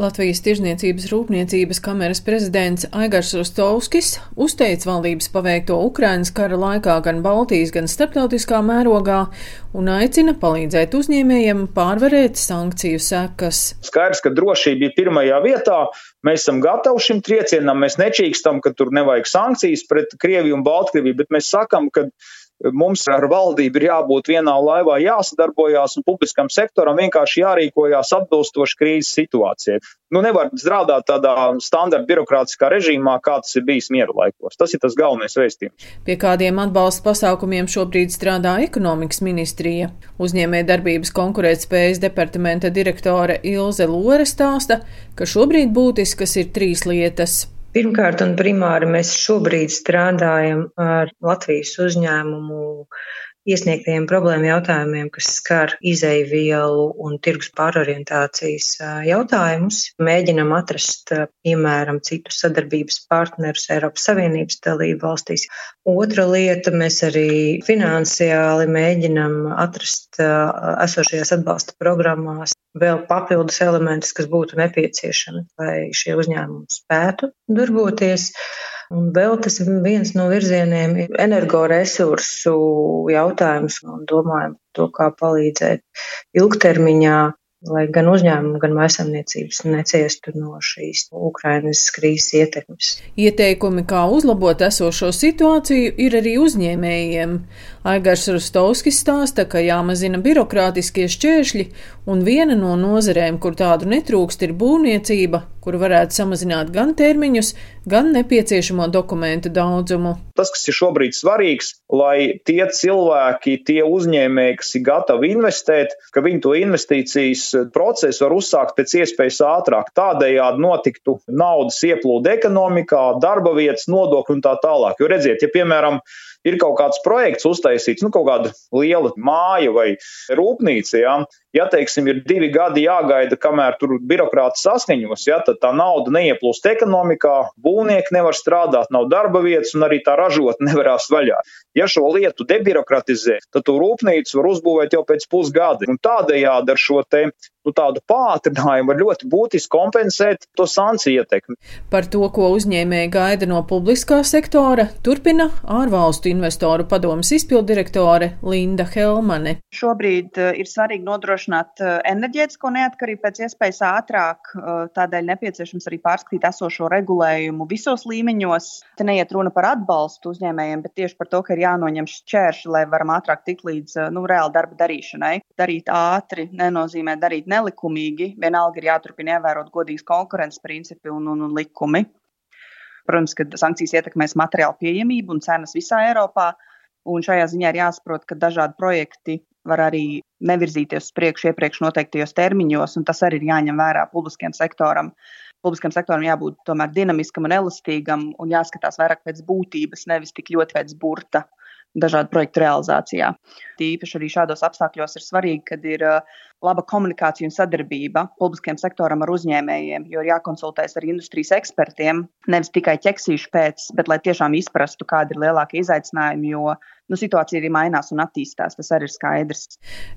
Latvijas Tirzniecības rūpniecības kameras prezidents Aigars Rostovskis uzteica valdības paveikto Ukrainas kara laikā gan Baltijas, gan starptautiskā mērogā un aicina palīdzēt uzņēmējiem pārvarēt sankciju sekas. Skaidrs, ka drošība ir pirmajā vietā. Mēs esam gatavi šim triecienam, mēs nečīkstam, ka tur nevajag sankcijas pret Krieviju un Baltkrieviju, bet mēs sakam, ka Mums ar valdību ir jābūt vienā laivā, jāsadarbojās, un publiskam sektoram vienkārši jārīkojās atbilstoši krīzes situācijai. Nu, nevar strādāt tādā standarta birokrātiskā režīmā, kā tas ir bijis mieru laikos. Tas ir tas galvenais vēstījums. Pie kādiem atbalsta pasākumiem šobrīd strādā ekonomikas ministrija? Uzņēmē darbības konkurētspējas departamenta direktore Ilze Lore stāsta, ka šobrīd būtiskas ir trīs lietas Pirmkārt un primāri mēs šobrīd strādājam ar Latvijas uzņēmumu iesniegtajiem problēmu jautājumiem, kas skar izeivielu un tirgus pārorientācijas jautājumus. Mēģinam atrast, piemēram, citus sadarbības partnerus Eiropas Savienības dalību valstīs. Otra lieta, mēs arī finansiāli mēģinam atrast esošajās atbalsta programmās vēl papildus elementus, kas būtu nepieciešami, lai šie uzņēmumi spētu darboties. Un vēl tas viens no virzieniem ir energoresursu jautājums un domājam par to, kā palīdzēt ilgtermiņā lai gan uzņēmumi, gan maisaimniecības neciestu no šīs Ukrainas krīzes ietekmes. Ieteikumi, kā uzlabot esošo situāciju, ir arī uzņēmējiem. Aigars Rustovskis stāsta, ka jāmazina birokrātiskie šķēršļi, un viena no nozerēm, kur tādu netrūkst, ir būvniecība, kur varētu samazināt gan termiņus, gan nepieciešamo dokumentu daudzumu. Tas, kas ir šobrīd svarīgs, lai tie cilvēki, tie uzņēmēji, kas ir gatavi investēt, ka viņi to investīcijas procesu var uzsākt pēc iespējas ātrāk. Tādējādi notiktu naudas ieplūde ekonomikā, darba vietas, nodokļu un tā tālāk. Jo redziet, ja piemēram ir kaut kāds projekts uztaisīts, nu, kaut kāda liela māja vai rūpnīca, ja, ja teiksim, ir divi gadi jāgaida, kamēr tur birokrāti saskaņos, ja, tad tā nauda neieplūst ekonomikā, būvnieki nevar strādāt, nav darba vietas un arī tā ražotne nevarās vaļā. Ja šo lietu debirokratizē, tad to rūpnīcu var uzbūvēt jau pēc pusgada. Un tādējādi ar šo te nu, tādu pātrinājumu var ļoti būtiski kompensēt to sankciju ietekmi. Par to, ko uzņēmēji gaida no publiskā sektora, turpina ārvalstu investoru padomas izpildirektore Linda Helmane. Šobrīd uh, ir svarīgi nodrošināt uh, enerģētisko neatkarību pēc iespējas ātrāk, uh, tādēļ nepieciešams arī pārskatīt esošo regulējumu visos līmeņos. Te neiet runa par atbalstu uzņēmējiem, bet tieši par to, ka ir jānoņem šķēršļi, lai varam ātrāk tikt līdz nu, reāli darba darīšanai. Darīt ātri nenozīmē darīt nelikumīgi, vienalga ir jāturpina ievērot godīgas konkurences principi un, un, un likumi. Protams, ka sankcijas ietekmēs materiālu pieejamību un cenas visā Eiropā. Un šajā ziņā ir jāsaprot, ka dažādi projekti var arī nevirzīties uz priekšu iepriekš noteiktajos termiņos, un tas arī ir jāņem vērā publiskajam sektoram. Publiskam sektoram jābūt tomēr dinamiskam un elastīgam un jāskatās vairāk pēc būtības, nevis tik ļoti pēc burta dažādu projektu realizācijā. Tīpaši arī šādos apstākļos ir svarīgi, kad ir uh, laba komunikācija un sadarbība publiskajam sektoram ar uzņēmējiem, jo ir jākonsultējas ar industrijas ekspertiem, nevis tikai ķeksīšu pēc, bet lai tiešām izprastu, kādi ir lielākie izaicinājumi, jo nu, situācija arī mainās un attīstās. Tas arī ir skaidrs.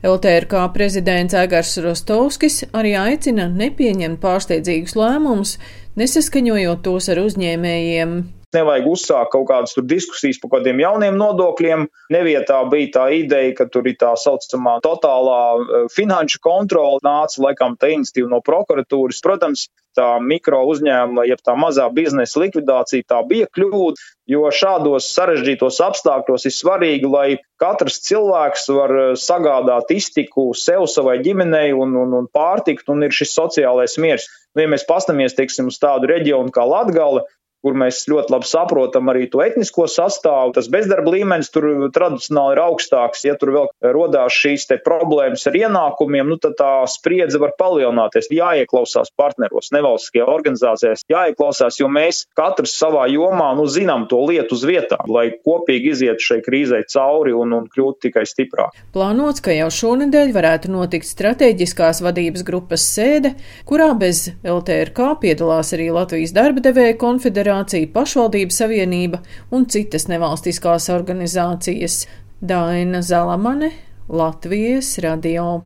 LTRK prezidents Egars Rostovskis arī aicina nepieņemt pārsteidzīgus lēmumus, nesaskaņojot tos ar uzņēmējiem nevajag uzsākt kaut kādas diskusijas par kādiem jauniem nodokļiem. Nevietā bija tā ideja, ka tur ir tā saucamā totālā e, finanšu kontrola. Nāca laikam tā iniciatīva no prokuratūras. Protams, tā mikro uzņēmuma, jeb tā mazā biznesa likvidācija, tā bija kļūda, jo šādos sarežģītos apstākļos ir svarīgi, lai katrs cilvēks var e, sagādāt iztiku sev, savai ģimenei un, un, un pārtikt, un ir šis sociālais miers. Nu, ja mēs pastamies, teiksim, uz tādu reģionu kā Latgale, kur mēs ļoti labi saprotam arī to etnisko sastāvu. Tas bezdarba līmenis tur tradicionāli ir augstāks. Ja tur vēl rodās šīs problēmas ar ienākumiem, nu, tad tā spriedze var palielināties. Jāieklausās partneros, nevalstiskajā organizācijās, jāieklausās, jo mēs katrs savā jomā nu, zinām to lietu uz vietām, lai kopīgi izietu šai krīzē cauri un, un kļūtu tikai stiprāk. Plānots, ka jau šonadēļ varētu notikt strateģiskās vadības grupas sēde, kurā bez LTRK piedalās arī Latvijas darba devēja konfederācija federācija, pašvaldību savienība un citas nevalstiskās organizācijas. Daina Zalamane, Latvijas radio.